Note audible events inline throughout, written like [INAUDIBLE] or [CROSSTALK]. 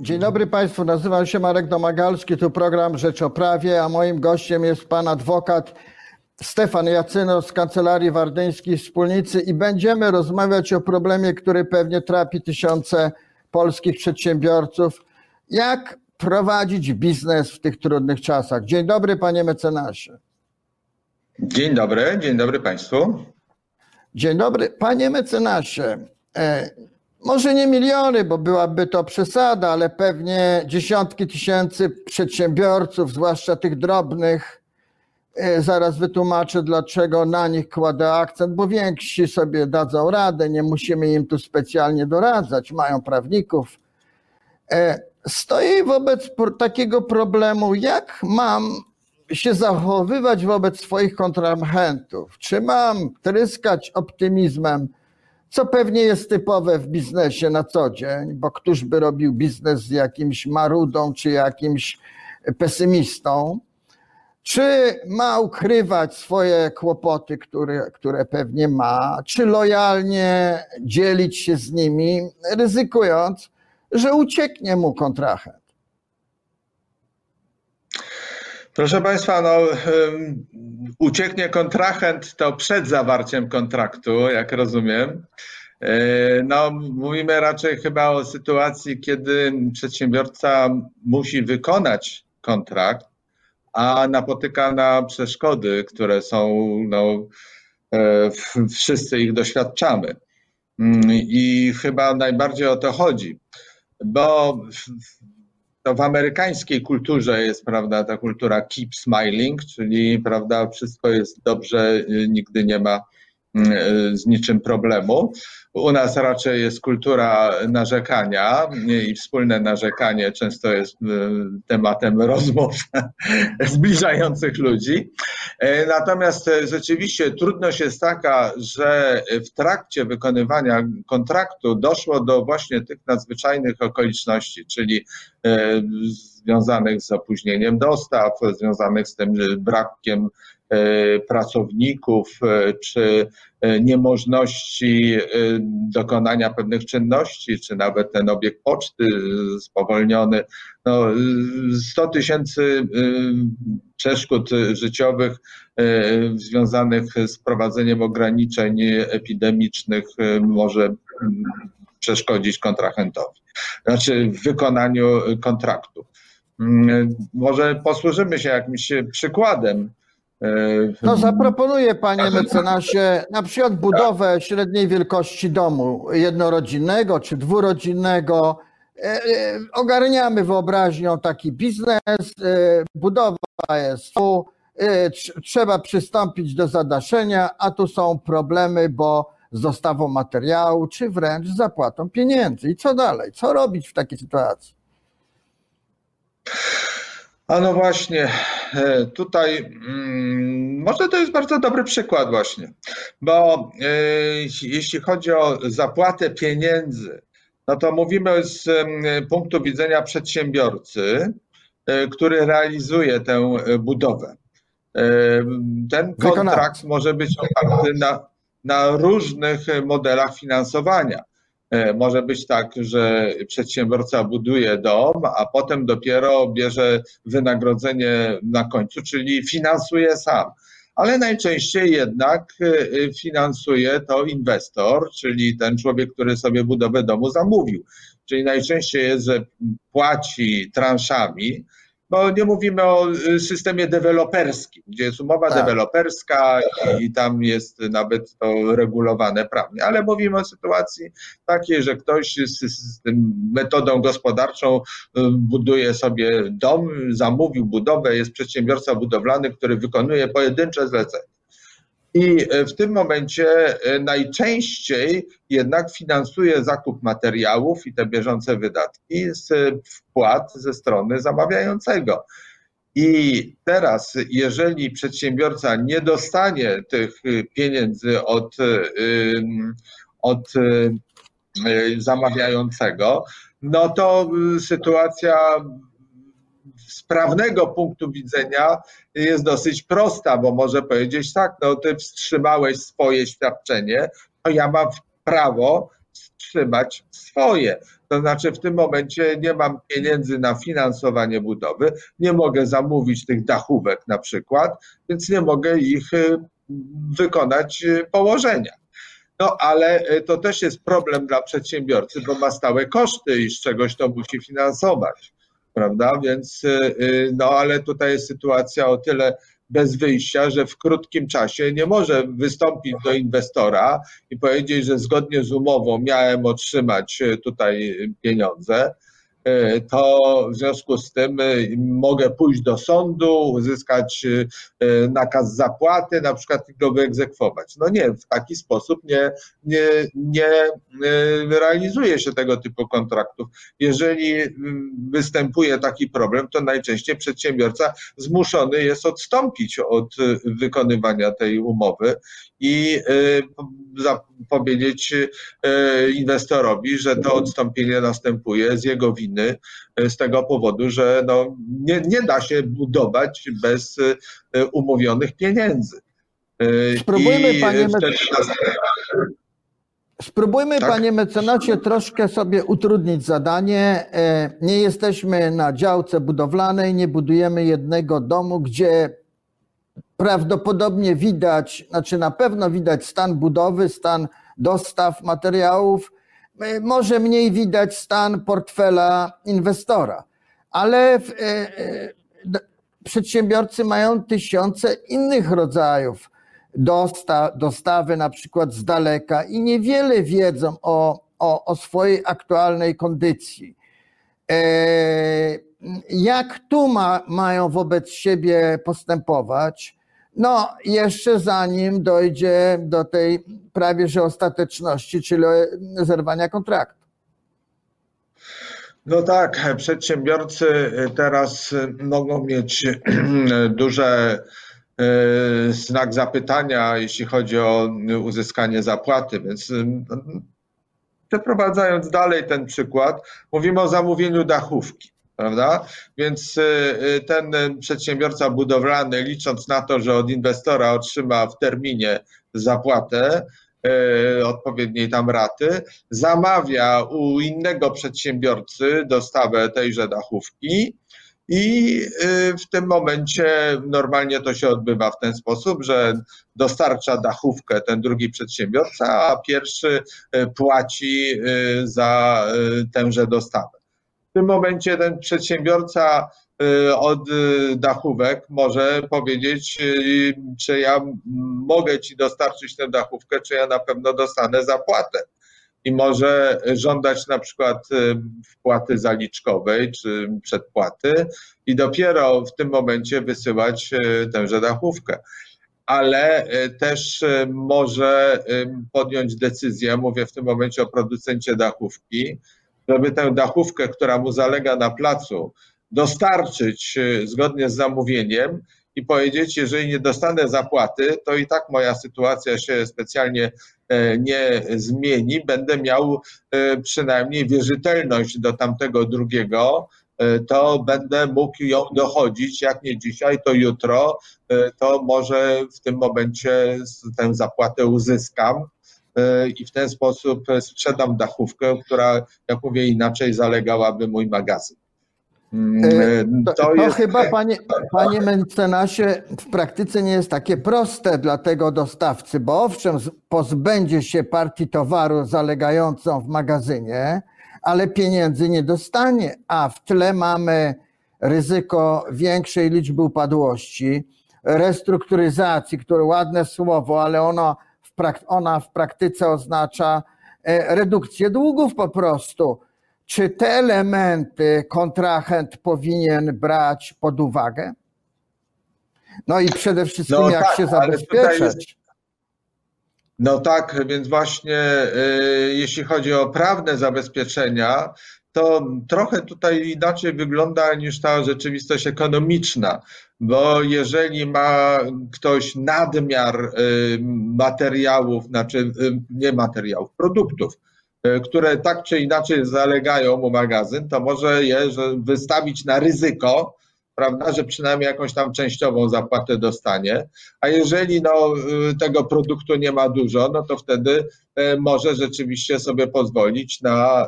Dzień dobry Państwu, nazywam się Marek Domagalski, tu program Rzecz o Prawie, a moim gościem jest pan adwokat Stefan Jacyno z Kancelarii Wardyńskiej Wspólnicy i będziemy rozmawiać o problemie, który pewnie trapi tysiące polskich przedsiębiorców. Jak prowadzić biznes w tych trudnych czasach? Dzień dobry panie mecenasie. Dzień dobry, dzień dobry Państwu. Dzień dobry. Panie mecenasie, e, może nie miliony, bo byłaby to przesada, ale pewnie dziesiątki tysięcy przedsiębiorców, zwłaszcza tych drobnych, e, zaraz wytłumaczę, dlaczego na nich kładę akcent, bo więksi sobie dadzą radę, nie musimy im tu specjalnie doradzać, mają prawników. E, Stoję wobec takiego problemu, jak mam się zachowywać wobec swoich kontrahentów? Czy mam tryskać optymizmem, co pewnie jest typowe w biznesie na co dzień, bo któż by robił biznes z jakimś marudą czy jakimś pesymistą? Czy ma ukrywać swoje kłopoty, które, które pewnie ma, czy lojalnie dzielić się z nimi, ryzykując, że ucieknie mu kontrahent? Proszę Państwa, no, ucieknie kontrahent to przed zawarciem kontraktu, jak rozumiem. Yy, No, mówimy raczej chyba o sytuacji, kiedy przedsiębiorca musi wykonać kontrakt, a napotyka na przeszkody, które są, no, e, wszyscy ich doświadczamy. Mm, I chyba najbardziej o to chodzi, bo to w amerykańskiej kulturze jest, prawda, ta kultura keep smiling, czyli, prawda, wszystko jest dobrze, nigdy nie ma z niczym problemu. U nas raczej jest kultura narzekania i wspólne narzekanie często jest y, tematem rozmów [LAUGHS] zbliżających ludzi. E, Natomiast e, rzeczywiście trudność jest taka, że w trakcie wykonywania kontraktu doszło do właśnie tych nadzwyczajnych okoliczności, czyli e, związanych z opóźnieniem dostaw, związanych z tym e, brakiem e, pracowników, e, czy e, niemożności e, dokonania pewnych czynności, czy nawet ten obieg poczty e, spowolniony. No, e, 100 tysięcy e, przeszkód życiowych e, związanych z prowadzeniem ograniczeń epidemicznych e, może przeszkodzić kontrahentowi, znaczy w wykonaniu kontraktu. Mm, Może posłużymy się jakimś przykładem. E, No zaproponuję, panie mecenasie, na przykład budowę średniej wielkości domu jednorodzinnego czy dwurodzinnego. E, e, Ogarniamy wyobraźnią taki biznes, budowa jest tu, tr- trzeba przystąpić do zadaszenia, a tu są problemy, bo z dostawą materiału, czy wręcz z zapłatą pieniędzy. I co dalej? Co robić w takiej sytuacji? A no właśnie, tutaj mm, może to jest bardzo dobry przykład właśnie, bo e, jeśli chodzi o zapłatę pieniędzy, no to mówimy z punktu widzenia przedsiębiorcy, e, który realizuje tę budowę. E, Ten kontrakt może być oparty na, na różnych modelach finansowania. Może być tak, że przedsiębiorca buduje dom, a potem dopiero bierze wynagrodzenie na końcu, czyli finansuje sam. Ale najczęściej jednak e, finansuje to inwestor, czyli ten człowiek, który sobie budowę domu zamówił. Czyli najczęściej jest, że płaci transzami, bo nie mówimy o y, systemie deweloperskim, gdzie jest umowa Tak. deweloperska i tam jest nawet to regulowane prawnie, ale mówimy o sytuacji takiej, że ktoś z, z metodą gospodarczą y, buduje sobie dom, zamówił budowę, jest przedsiębiorca budowlany, który wykonuje pojedyncze zlecenia. I e, w tym momencie e, najczęściej jednak finansuje zakup materiałów i te bieżące wydatki z e, wpłat ze strony zamawiającego. I teraz, jeżeli przedsiębiorca nie dostanie tych pieniędzy od, od zamawiającego, no to sytuacja z prawnego punktu widzenia jest dosyć prosta, bo może powiedzieć tak, no ty wstrzymałeś swoje świadczenie, to ja mam prawo wstrzymać swoje. To znaczy w tym momencie nie mam pieniędzy na finansowanie budowy, nie mogę zamówić tych dachówek na przykład, więc nie mogę ich y, wykonać y, położenia. No ale to też jest problem dla przedsiębiorcy, bo ma stałe koszty i z czegoś to musi finansować, prawda? Więc no ale tutaj jest sytuacja o tyle bez wyjścia, że w krótkim czasie nie może wystąpić do inwestora i powiedzieć, że zgodnie z umową miałem otrzymać tutaj pieniądze. E, to w związku z tym e, mogę pójść do sądu, uzyskać e, nakaz zapłaty, na przykład go wyegzekwować. No nie, w taki sposób nie, nie, nie realizuje się tego typu kontraktów. Jeżeli występuje taki problem, to najczęściej przedsiębiorca zmuszony jest odstąpić od wykonywania tej umowy i powiedzieć inwestorowi, że to odstąpienie następuje z jego winy, z tego powodu, że no nie, nie da się budować bez umówionych pieniędzy. Spróbujmy, I panie Spróbujmy, tak? panie mecenacie, troszkę sobie utrudnić zadanie. Nie jesteśmy na działce budowlanej, nie budujemy jednego domu, gdzie prawdopodobnie widać, znaczy na pewno widać stan budowy, stan dostaw materiałów, e, może mniej widać stan portfela inwestora, ale w, e, e, przedsiębiorcy mają tysiące innych rodzajów dosta, dostawy, na przykład z daleka, i niewiele wiedzą o, o, o swojej aktualnej kondycji. Jak tu ma, mają wobec siebie postępować? No, jeszcze zanim dojdzie do tej prawie że ostateczności, czyli zerwania kontraktu. No tak, przedsiębiorcy teraz mogą mieć [CLEARS THROAT] duże e, znak zapytania, jeśli chodzi o uzyskanie zapłaty, więc przeprowadzając dalej ten przykład, mówimy o zamówieniu dachówki prawda? Więc y, y, ten przedsiębiorca budowlany, licząc na to, że od inwestora otrzyma w terminie zapłatę, y, odpowiedniej tam raty, zamawia u innego przedsiębiorcy dostawę tejże dachówki. I w tym momencie normalnie to się odbywa w ten sposób, że dostarcza dachówkę ten drugi przedsiębiorca, a pierwszy płaci za tęże dostawę tym momencie ten przedsiębiorca y, od y, dachówek może powiedzieć, y, czy ja mogę ci dostarczyć tę dachówkę, czy ja na pewno dostanę zapłatę. I może żądać na przykład wpłaty zaliczkowej czy przedpłaty i dopiero w tym momencie wysyłać tęże dachówkę. Ale też może podjąć decyzję, mówię w tym momencie o producencie dachówki, żeby tę dachówkę, która mu zalega na placu, dostarczyć y, zgodnie z zamówieniem i powiedzieć, jeżeli nie dostanę zapłaty, to i tak moja sytuacja się specjalnie e, nie zmieni, będę miał e, przynajmniej wierzytelność do tamtego drugiego, e, to będę mógł ją dochodzić, jak nie dzisiaj, to jutro, to może w tym momencie tę zapłatę uzyskam. E, i w ten sposób sprzedam dachówkę, która, jak mówię inaczej, zalegałaby mój magazyn. Mm, e, e, to, to, to jest... chyba, panie, panie mecenasie, w praktyce nie jest takie proste dla tego dostawcy, bo owszem, pozbędzie się partii towaru zalegającą w magazynie, ale pieniędzy nie dostanie, a w tle mamy ryzyko większej liczby upadłości, restrukturyzacji, które ładne słowo, ale ono ona w praktyce oznacza e, redukcję długów po prostu. Czy te elementy kontrahent powinien brać pod uwagę? No i przede wszystkim, no jak tak, się zabezpieczyć? Jest... No tak, więc właśnie y, jeśli chodzi o prawne zabezpieczenia, to trochę tutaj inaczej wygląda niż ta rzeczywistość ekonomiczna, bo jeżeli ma ktoś nadmiar y, materiałów, znaczy y, nie materiałów, produktów, y, które tak czy inaczej zalegają mu magazyn, to może je wystawić na ryzyko prawda, że przynajmniej jakąś tam częściową zapłatę dostanie, a jeżeli no, tego produktu nie ma dużo, no to wtedy może rzeczywiście sobie pozwolić na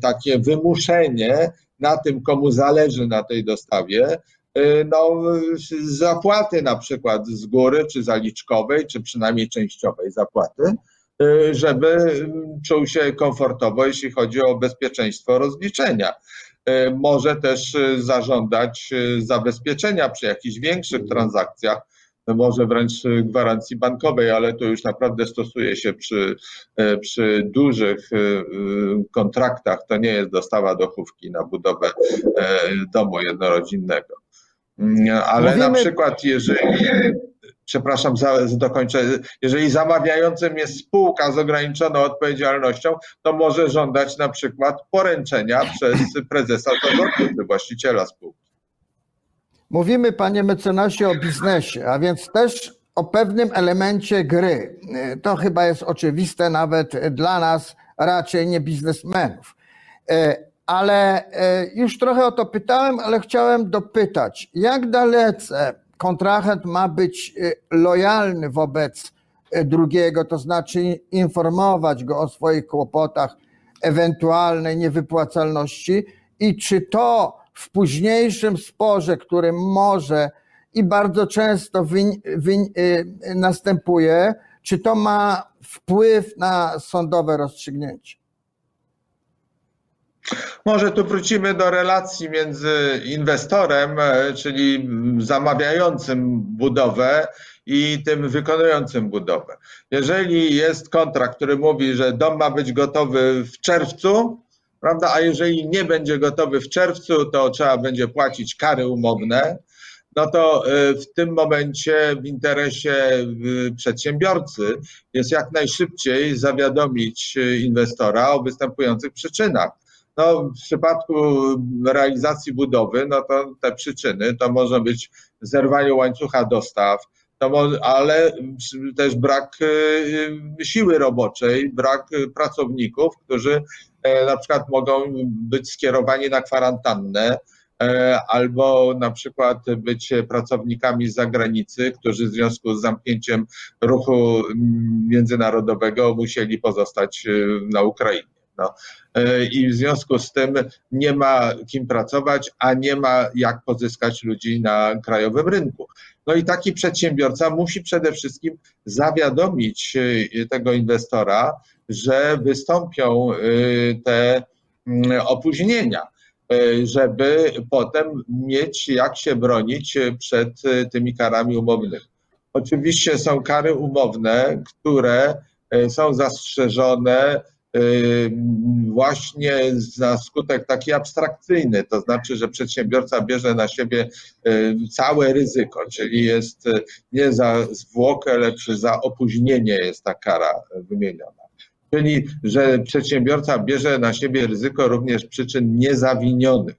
takie wymuszenie na tym, komu zależy na tej dostawie, no, zapłaty na przykład z góry, czy zaliczkowej, czy przynajmniej częściowej zapłaty, Y, żeby czuł się komfortowo, jeśli chodzi o bezpieczeństwo rozliczenia. Y, może też y, zażądać zabezpieczenia przy jakichś większych transakcjach, może wręcz gwarancji bankowej, ale to już naprawdę stosuje się przy, przy dużych kontraktach. To nie jest dostawa dochówki na budowę domu jednorodzinnego. Mm, ale Mówimy... na przykład, jeżeli przepraszam, za, dokończę, jeżeli zamawiającym jest spółka z ograniczoną odpowiedzialnością, to może żądać na przykład poręczenia przez prezesa zarządu właściciela spółki. Mówimy, panie mecenasie, o biznesie, a więc też o pewnym elemencie gry. To chyba jest oczywiste nawet dla nas, raczej nie biznesmenów. E, ale e, już trochę o to pytałem, ale chciałem dopytać, jak dalece kontrahent ma być y, lojalny wobec y, drugiego, to znaczy informować go o swoich kłopotach, ewentualnej niewypłacalności i czy to w późniejszym sporze, który może i bardzo często y, następuje, czy to ma wpływ na sądowe rozstrzygnięcie? Może tu wrócimy do relacji między inwestorem, e, czyli zamawiającym budowę i tym wykonującym budowę. Jeżeli jest kontrakt, który mówi, że dom ma być gotowy w czerwcu, prawda, a jeżeli nie będzie gotowy w czerwcu, to trzeba będzie płacić kary umowne, no to e, w tym momencie w interesie e, przedsiębiorcy jest jak najszybciej zawiadomić inwestora o występujących przyczynach. No, w przypadku realizacji budowy, no to te przyczyny to może być zerwanie łańcucha dostaw, ale też brak y, siły roboczej, brak pracowników, którzy e, na przykład mogą być skierowani na kwarantannę, e, albo na przykład być pracownikami z zagranicy, którzy w związku z zamknięciem ruchu międzynarodowego musieli pozostać y, na Ukrainie. No. E, I w związku z tym nie ma kim pracować, a nie ma jak pozyskać ludzi na krajowym rynku. No i taki przedsiębiorca musi przede wszystkim zawiadomić e, tego inwestora, że wystąpią e, te mm, opóźnienia, żeby potem mieć jak się bronić przed tymi karami umownymi. Oczywiście są kary umowne, które są zastrzeżone właśnie na skutek taki abstrakcyjny, to znaczy, że przedsiębiorca bierze na siebie całe ryzyko, czyli jest nie za zwłokę, lecz za opóźnienie jest ta kara wymieniona. Czyli, że przedsiębiorca bierze na siebie ryzyko również przyczyn niezawinionych.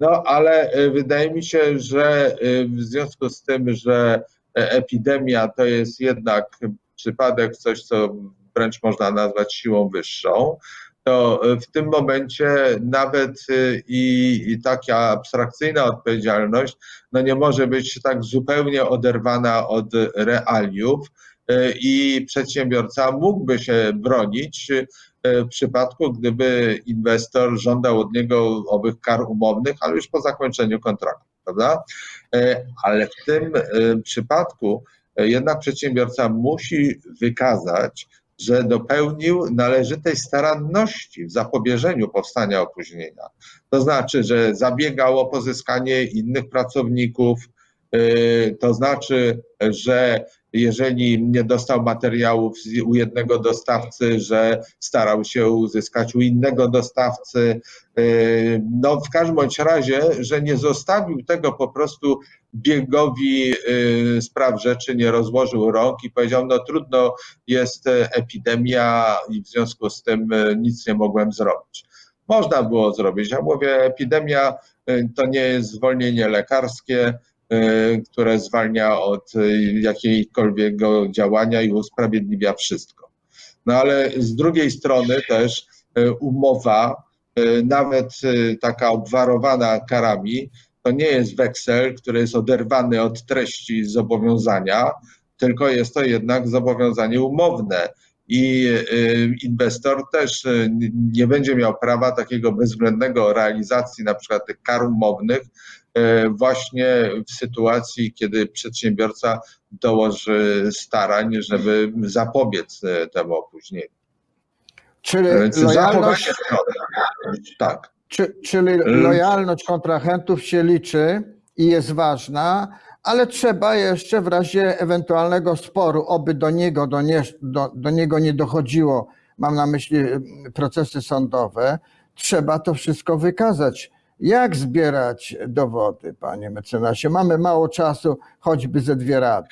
No, ale e, wydaje mi się, że w związku z tym, że e, epidemia to jest jednak przypadek, coś, co wręcz można nazwać siłą wyższą, to w tym momencie nawet y, i, i, taka abstrakcyjna odpowiedzialność no nie może być tak zupełnie oderwana od realiów y, i przedsiębiorca mógłby się bronić w przypadku, gdyby inwestor żądał od niego owych kar umownych, ale już po zakończeniu kontraktu, prawda? Ale w tym przypadku jednak przedsiębiorca musi wykazać, że dopełnił należytej staranności w zapobieżeniu powstania opóźnienia. To znaczy, że zabiegał o pozyskanie innych pracowników, y, to znaczy, że jeżeli nie dostał materiałów u jednego dostawcy, że starał się uzyskać u innego dostawcy. Y, no, w każdym bądź razie, że nie zostawił tego po prostu biegowi y, spraw rzeczy, nie rozłożył rąk i powiedział: No, trudno jest epidemia i w związku z tym y, nic nie mogłem zrobić. Można było zrobić. Ja mówię, epidemia to nie jest zwolnienie lekarskie, które zwalnia od e, jakiejkolwiek działania i usprawiedliwia wszystko. No ale z drugiej strony też e, umowa, nawet taka obwarowana karami, to nie jest weksel, który jest oderwany od treści zobowiązania, tylko jest to jednak zobowiązanie umowne. I y, inwestor też y, nie będzie miał prawa takiego bezwzględnego realizacji na przykład tych kar umownych y, właśnie w sytuacji, kiedy przedsiębiorca dołoży starań, żeby zapobiec temu opóźnieniu. Czyli lojalność, tak. Czy, czyli lojalność kontrahentów się liczy i jest ważna, ale trzeba jeszcze w razie ewentualnego sporu, oby do niego, do, nie, do, do niego nie dochodziło, mam na myśli procesy sądowe, trzeba to wszystko wykazać. Jak zbierać dowody, panie mecenasie? Mamy mało czasu, choćby ze dwie rady.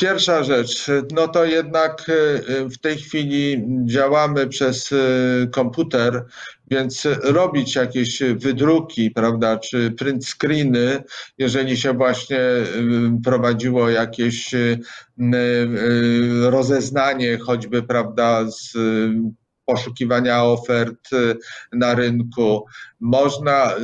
Pierwsza rzecz, no to jednak e, w tej chwili działamy przez e, komputer, więc robić jakieś wydruki, prawda, czy print screeny, jeżeli się właśnie e, prowadziło jakieś rozeznanie, choćby, prawda, z poszukiwania ofert na rynku. Można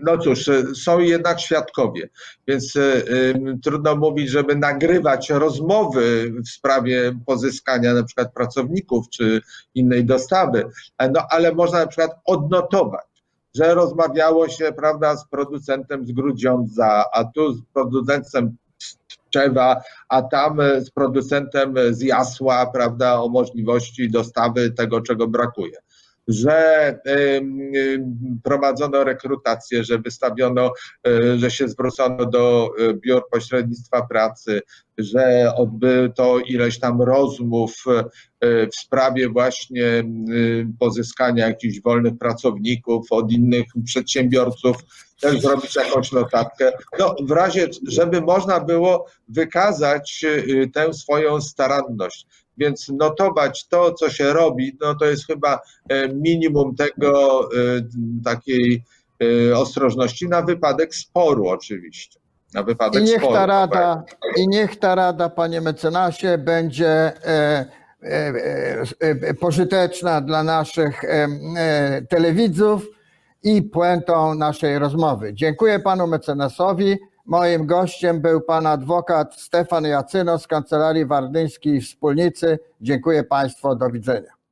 no cóż, e, są jednak świadkowie, więc y, y, trudno mówić, żeby nagrywać rozmowy w sprawie pozyskania na przykład pracowników czy innej dostawy, no ale można na przykład odnotować, że rozmawiało się, prawda, z producentem z Grudziądza, a tu z producentem Tczewa, a tam z producentem z Jasła, prawda, o możliwości dostawy tego, czego brakuje. Że prowadzono rekrutację, że wystawiono, e, że się zwrócono do e, biur pośrednictwa pracy, że odbyto ileś tam rozmów e, w sprawie właśnie pozyskania jakichś wolnych pracowników od innych przedsiębiorców, też zrobić jakąś notatkę. No, w razie, żeby można było wykazać tę swoją staranność. Więc notować to, co się robi, no to jest chyba e, minimum tego e, takiej e, ostrożności na wypadek sporu oczywiście. Na wypadek I niech sporu. ta rada, i niech ta rada, panie mecenasie, będzie pożyteczna dla naszych telewidzów i puentą naszej rozmowy. Dziękuję panu mecenasowi. Moim gościem był pan adwokat Stefan Jacyno z Kancelarii Wardyńskiej Wspólnicy. Dziękuję Państwu, do widzenia.